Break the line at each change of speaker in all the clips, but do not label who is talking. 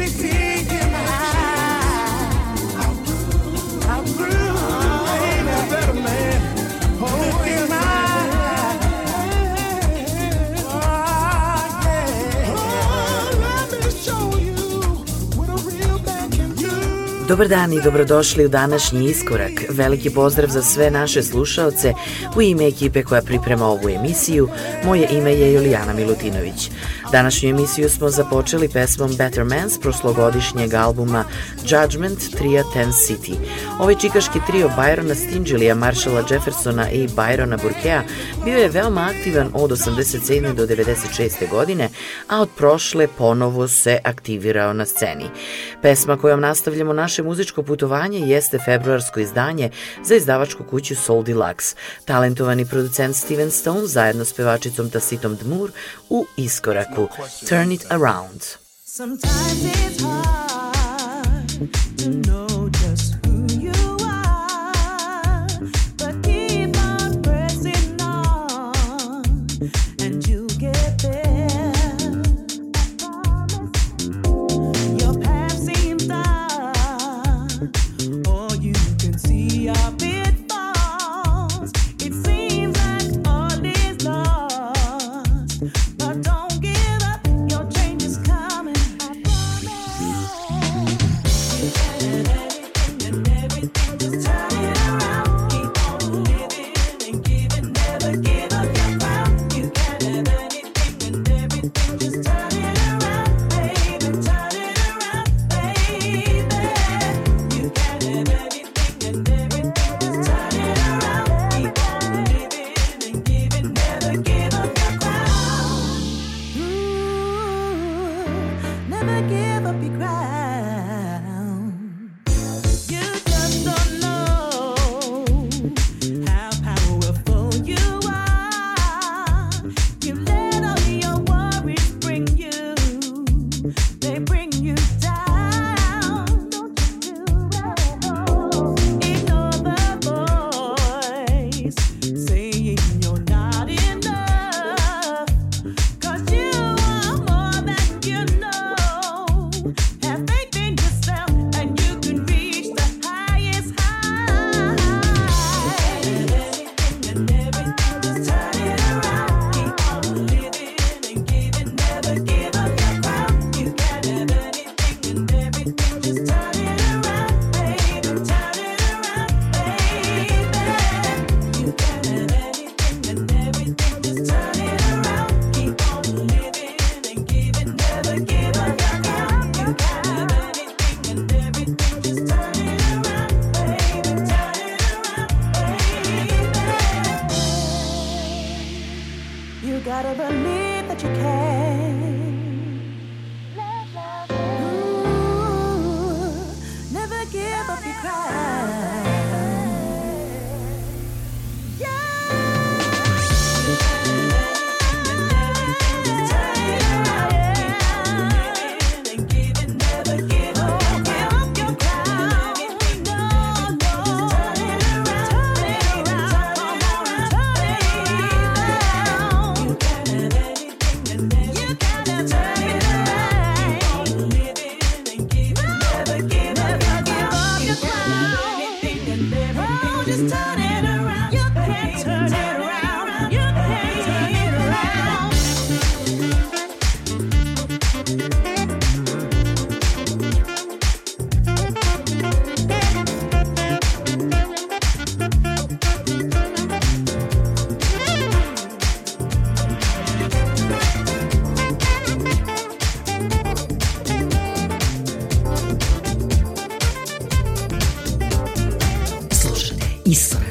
this Dobar dan i dobrodošli u današnji iskorak. Veliki pozdrav za sve naše slušaoce u ime ekipe koja priprema ovu emisiju. Moje ime je Julijana Milutinović. Današnju emisiju smo započeli pesmom Better Man s proslogodišnjeg albuma Judgment Tria Ten City. Ovaj čikaški trio Byrona Stingilija, Marshalla Jeffersona i Byrona Burkea bio je veoma aktivan od 87. do 96. godine, a od prošle ponovo se aktivirao na sceni. Pesma kojom nastavljamo naše muzičko putovanje jeste februarsko izdanje za izdavačku kuću Soul Deluxe. Talentovani producent Steven Stone zajedno s pevačicom Tasitom Dmur u iskoraku Turn It Around. Sometimes it's hard to know
don't get isso.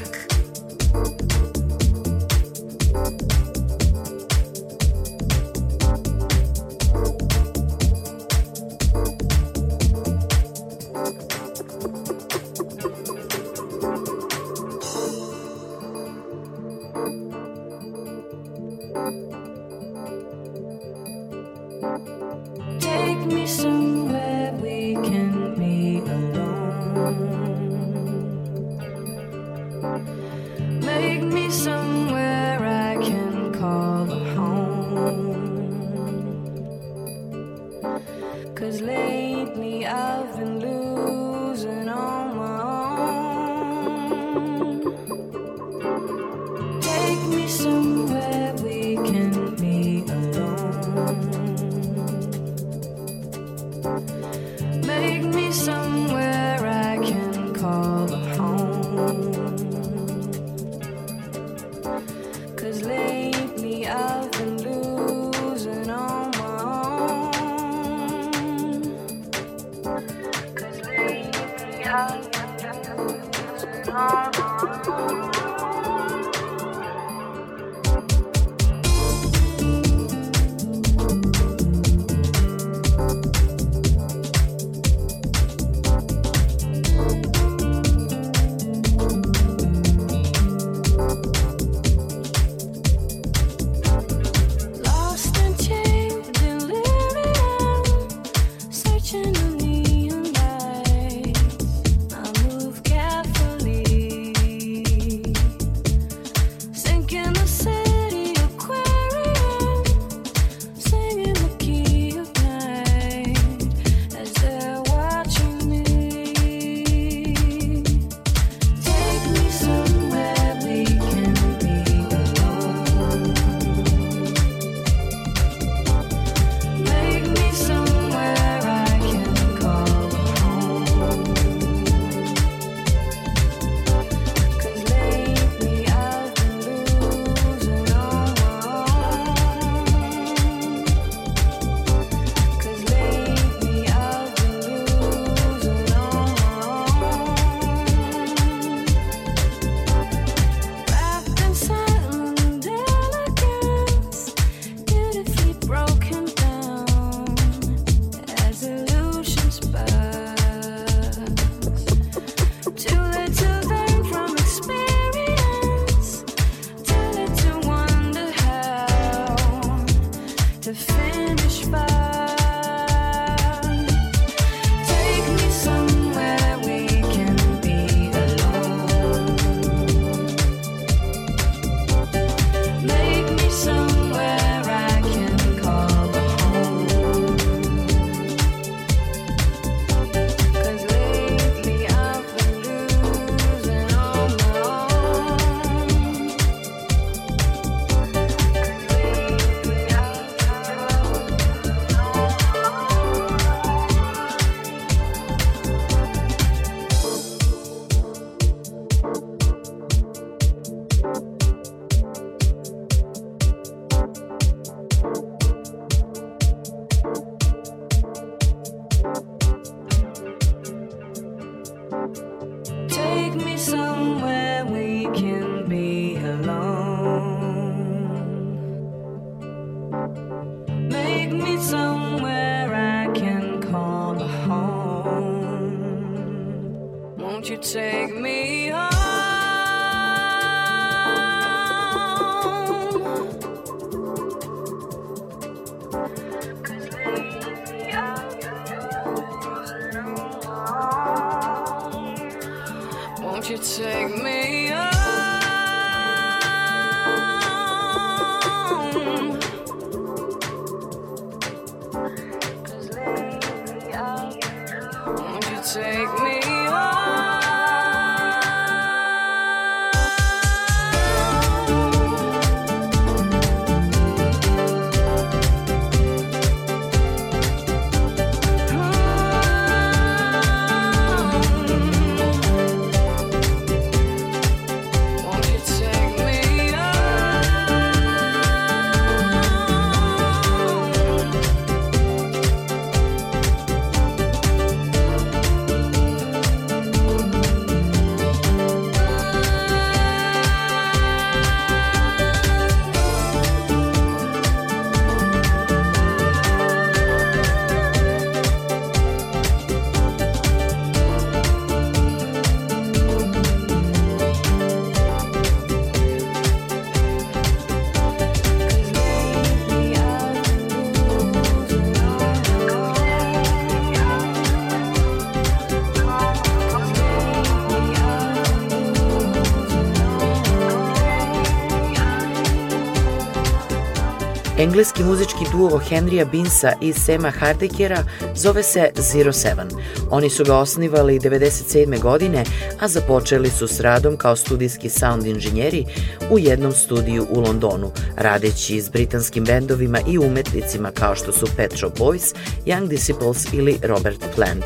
Engleski muzički duo Henrya Binsa i Sema Hardekera zove se Zero Seven. Oni su ga osnivali 97. godine, a započeli su s radom kao studijski sound inženjeri u jednom studiju u Londonu, radeći s britanskim bendovima i umetnicima kao što su Pet Shop Boys, Young Disciples ili Robert Plant.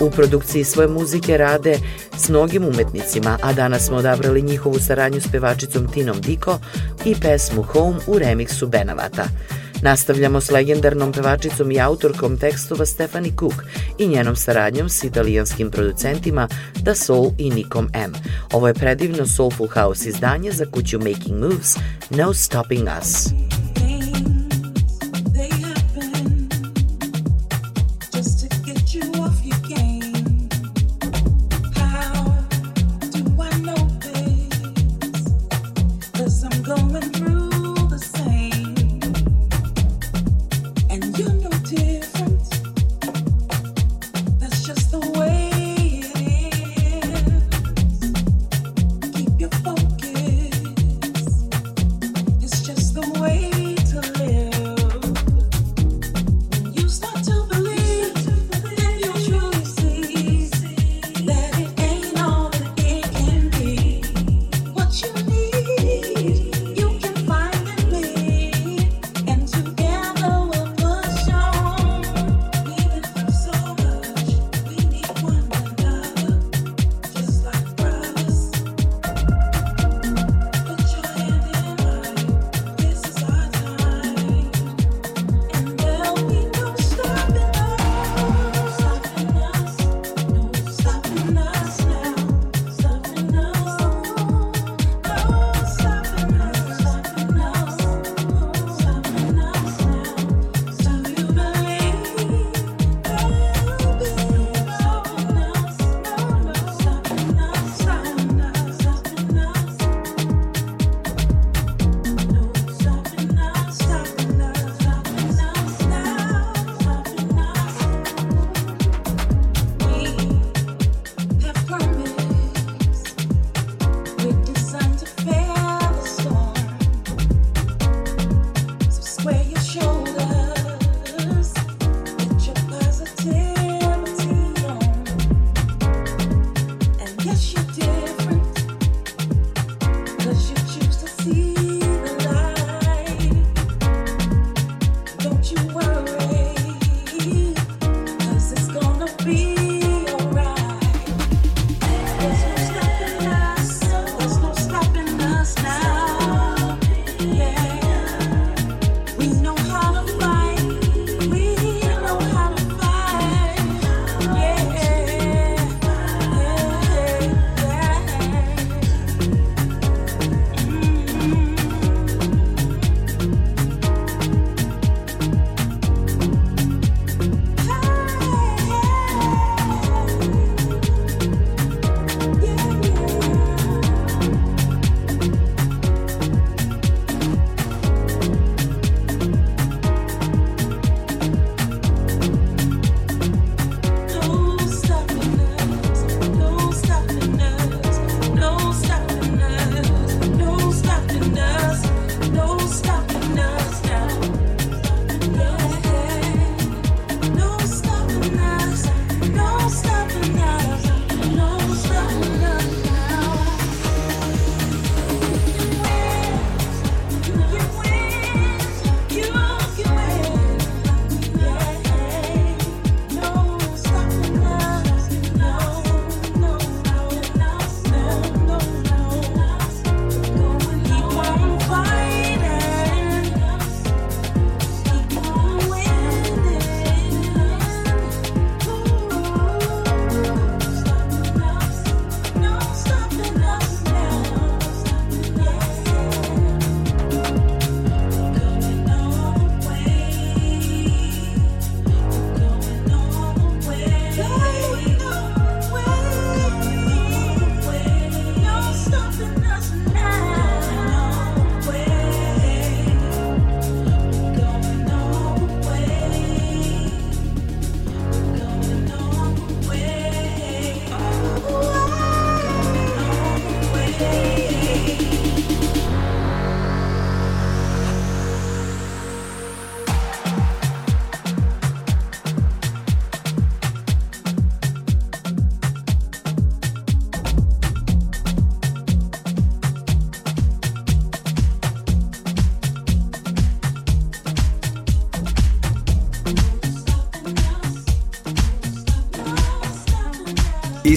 U produkciji svoje muzike rade s mnogim umetnicima, a danas smo odabrali njihovu saradnju s pevačicom Tinom Diko i pesmu Home u remiksu Benavata. Nastavljamo s legendarnom pevačicom i autorkom tekstova Stephanie Cook i njenom saradnjom s italijanskim producentima Da Soul i Nikom M. Ovo je predivno Soulful House izdanje za kuću Making Moves No Stopping Us.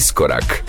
Iskorak.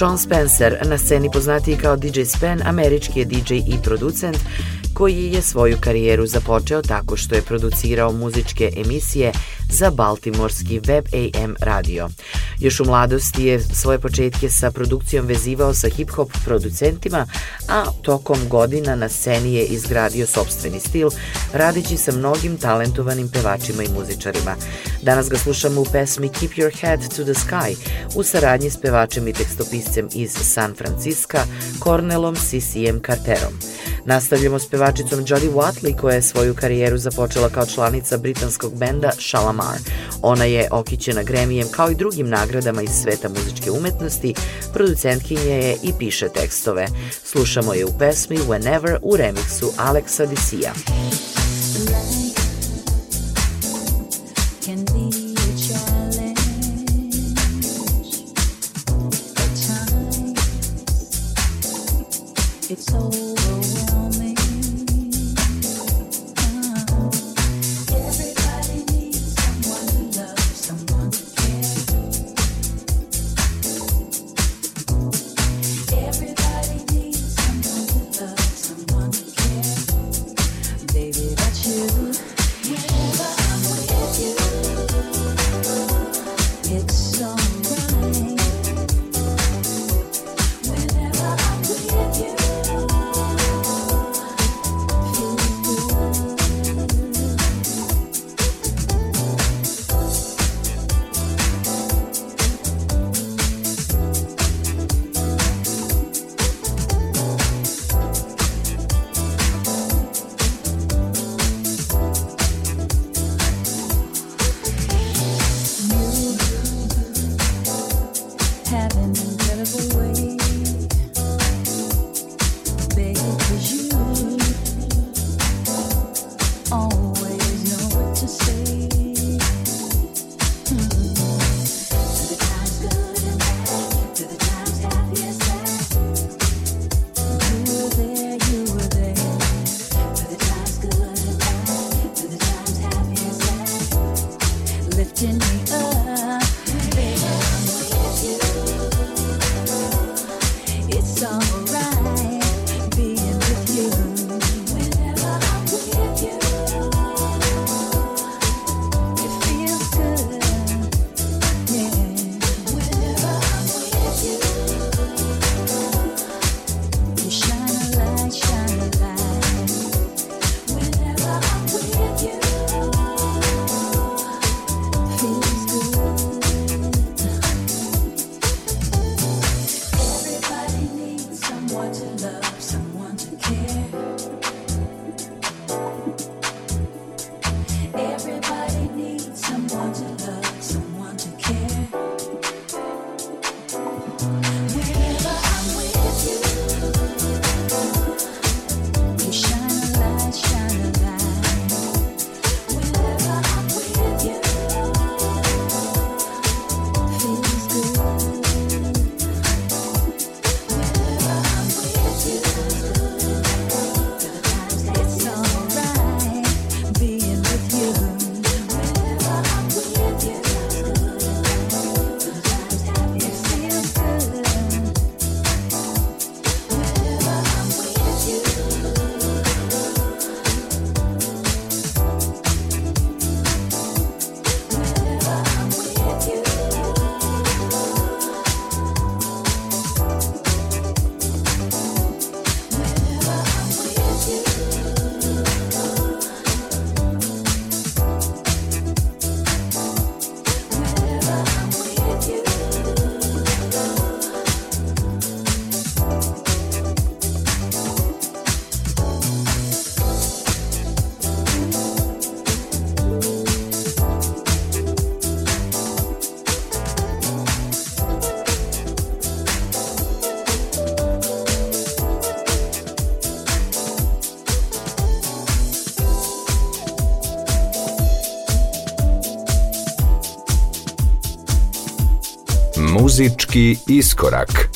Sean Spencer, na sceni poznatiji kao DJ Spen, američki je DJ i producent koji je svoju karijeru započeo tako što je producirao muzičke emisije za baltimorski Web AM radio. Još u mladosti je svoje početke sa produkcijom vezivao sa hip-hop producentima, a tokom godina na sceni je izgradio sobstveni stil, radići sa mnogim talentovanim pevačima i muzičarima. Danas ga slušamo u pesmi Keep Your Head to the Sky u saradnji s pevačem i tekstopiscem iz San Francisca, Cornelom CCM Carterom. Nastavljamo s pevačicom Jodie Watley koja je svoju karijeru započela kao članica britanskog benda Shalamar. Ona je okićena Gremijem kao i drugim nagradama iz sveta muzičke umetnosti, producentkinje je i piše tekstove. Slušamo je u pesmi Whenever u remiksu Alexa Disija. It's
muzički iskorak.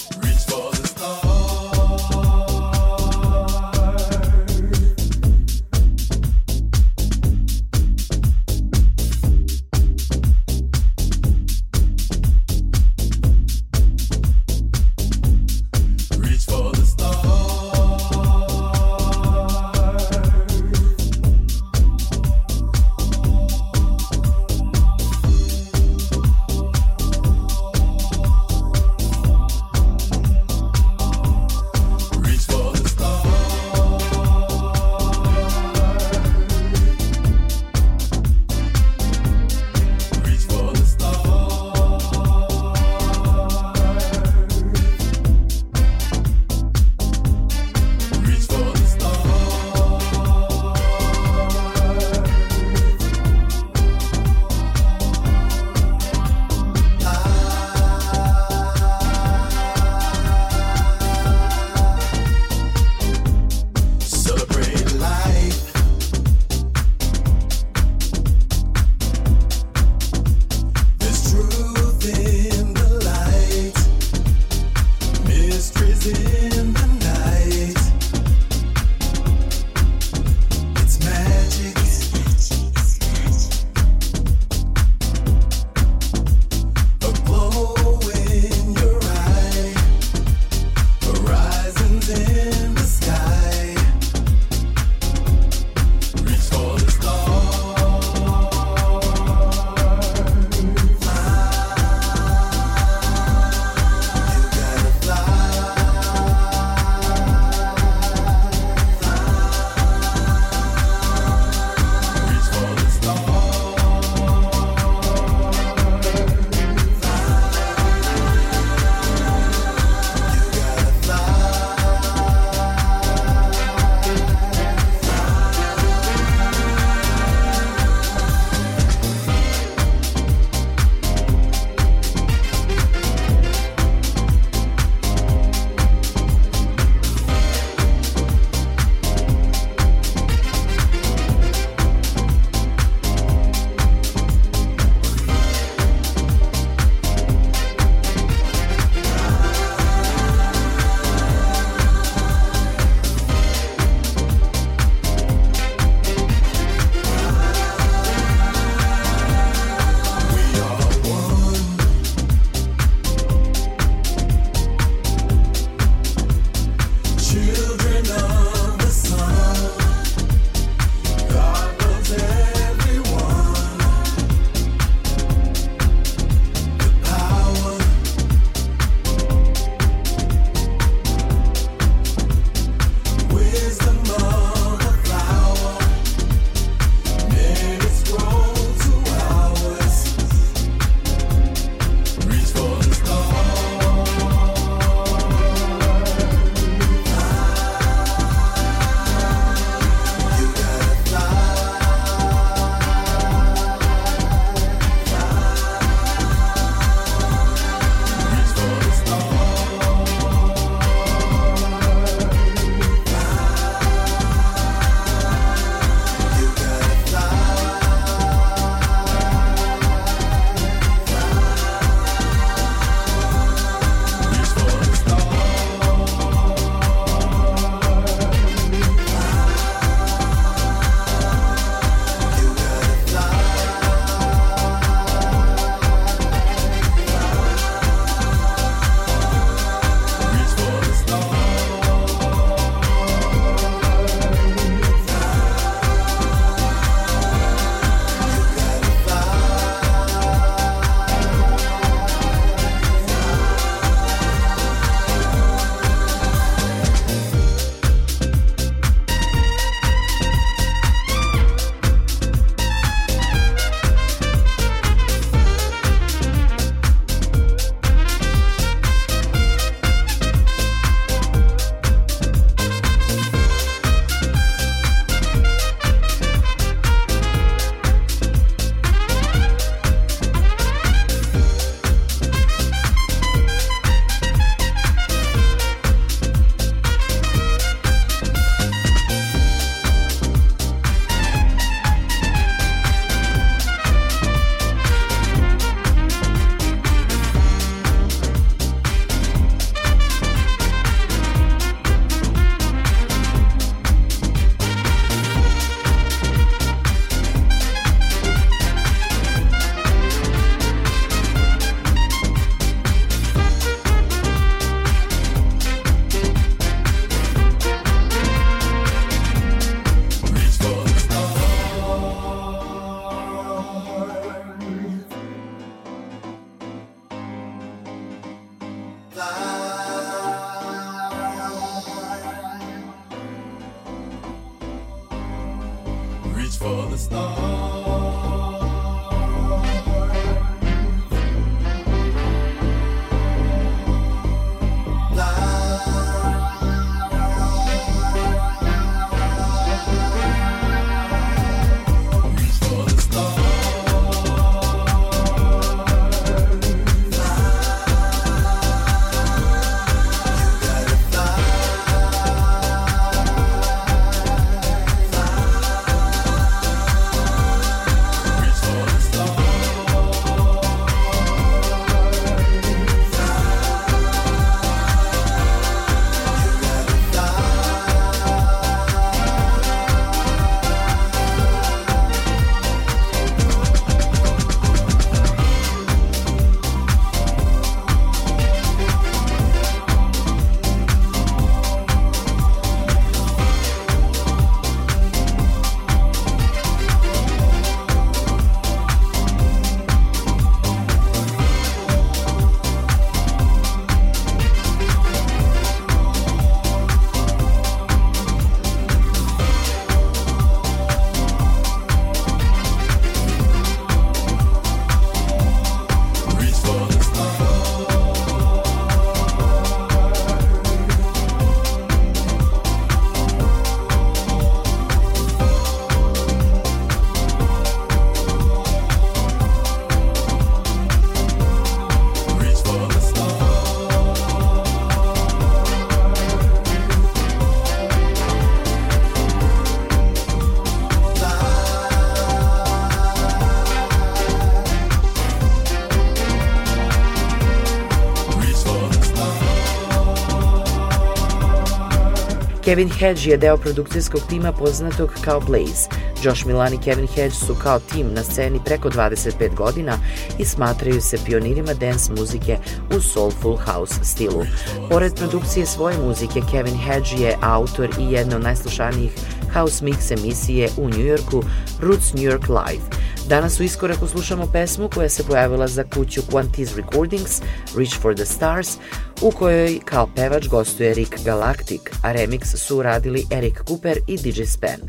Kevin Hedge je deo produkcijskog tima poznatog kao Blaze. Josh Milan i Kevin Hedge su kao tim na sceni preko 25 godina i smatraju se pionirima dance muzike u soulful house stilu. Pored produkcije svoje muzike, Kevin Hedge je autor i jedna od najslušanijih house mix emisije u Njujorku Roots New York Live. Danas u iskoraku slušamo pesmu koja se pojavila za kuću Quantiz Recordings, Reach for the Stars, u kojoj kao pevač gostuje Rick Galactic, a remix su uradili Eric Cooper i DJ Span.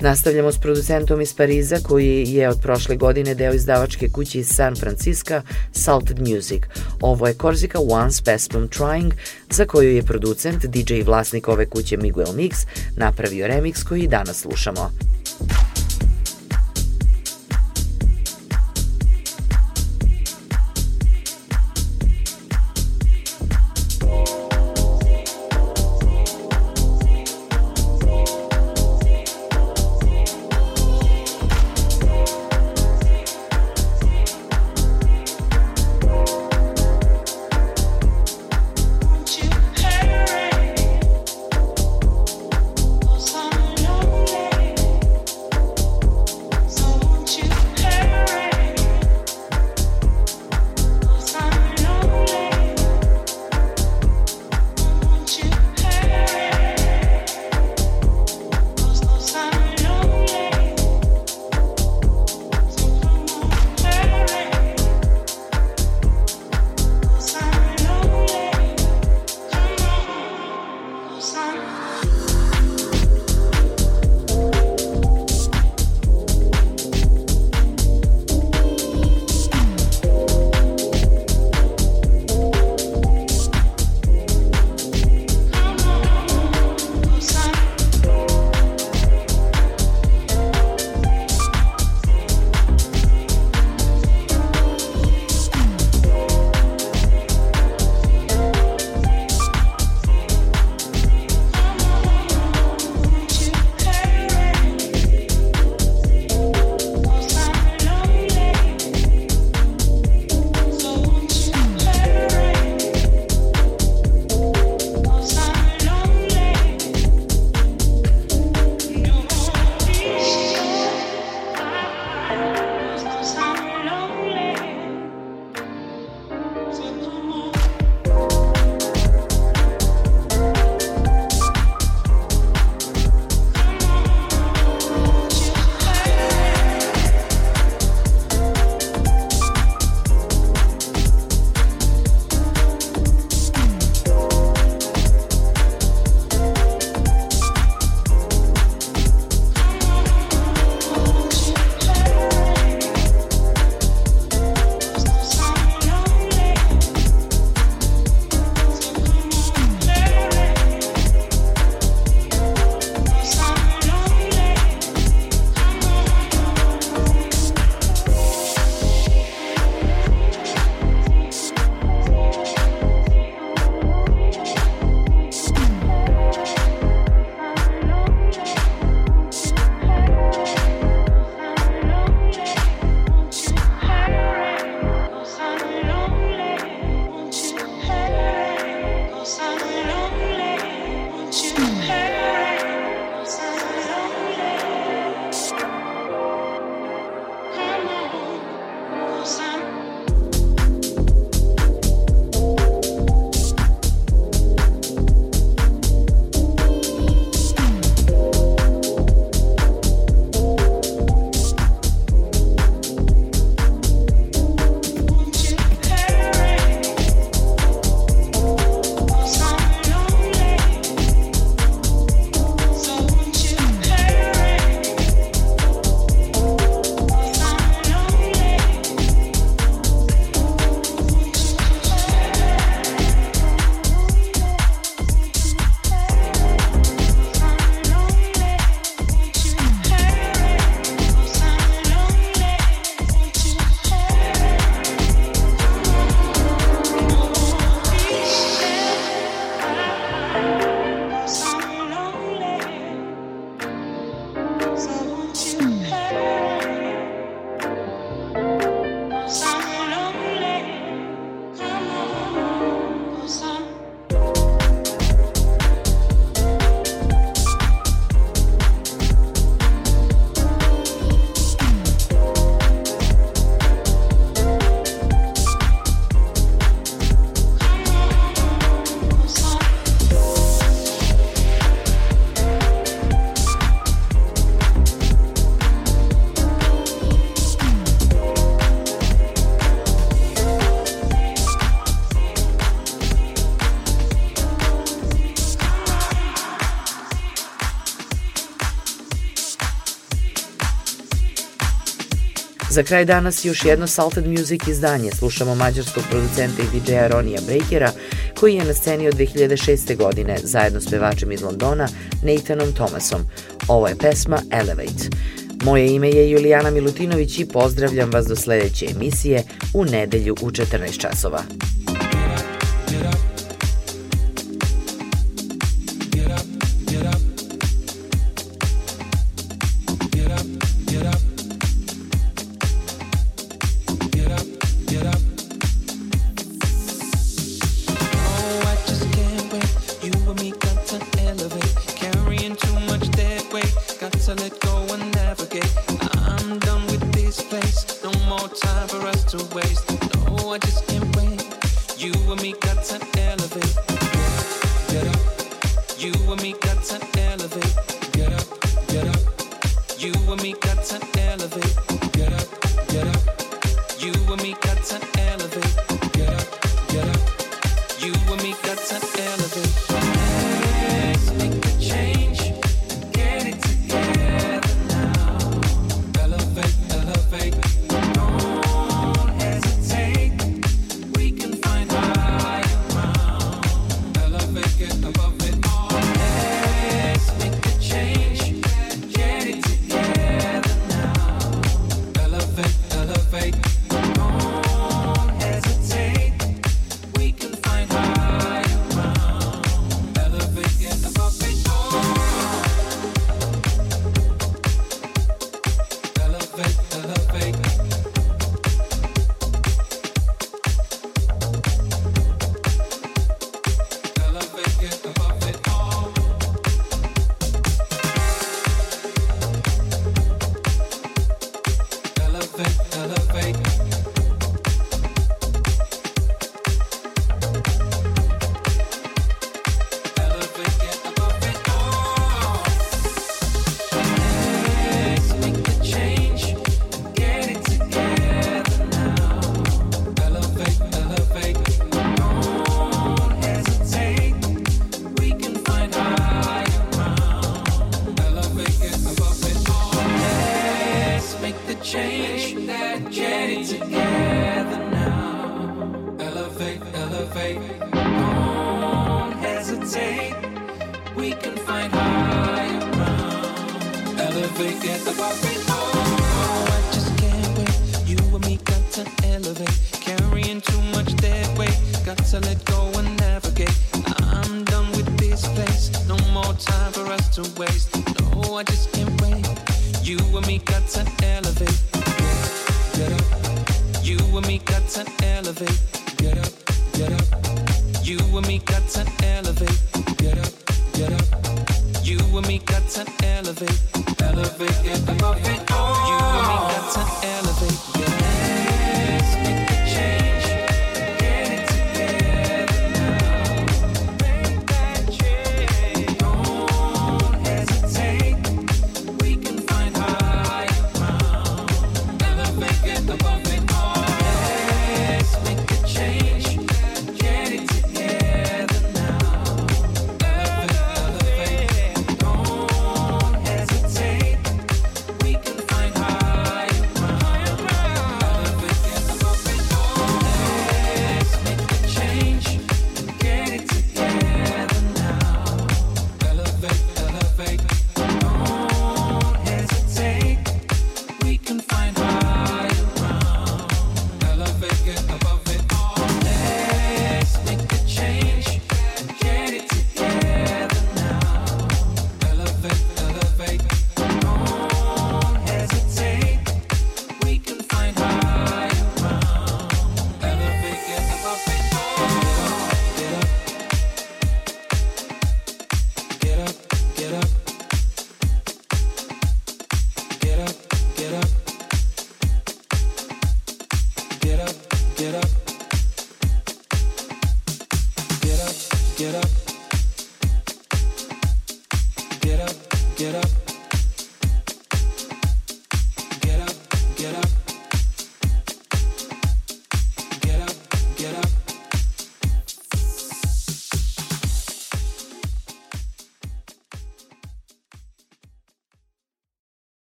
Nastavljamo s producentom iz Pariza koji je od prošle godine deo izdavačke kuće iz San Francisco, Salted Music. Ovo je Korzika Once pesmom Trying, za koju je producent, DJ i vlasnik ove kuće Miguel Mix napravio remix koji danas slušamo. you. Za kraj danas još jedno Salted Music izdanje. Slušamo mađarskog producenta i DJ-a Ronija Breakera, koji je na sceni od 2006. godine zajedno s pevačem iz Londona, Nathanom Thomasom. Ovo je pesma Elevate. Moje ime je Julijana Milutinović i pozdravljam vas do sledeće emisije u nedelju u 14 časova.
let go and navigate. I'm done with this place, no more time for us to waste.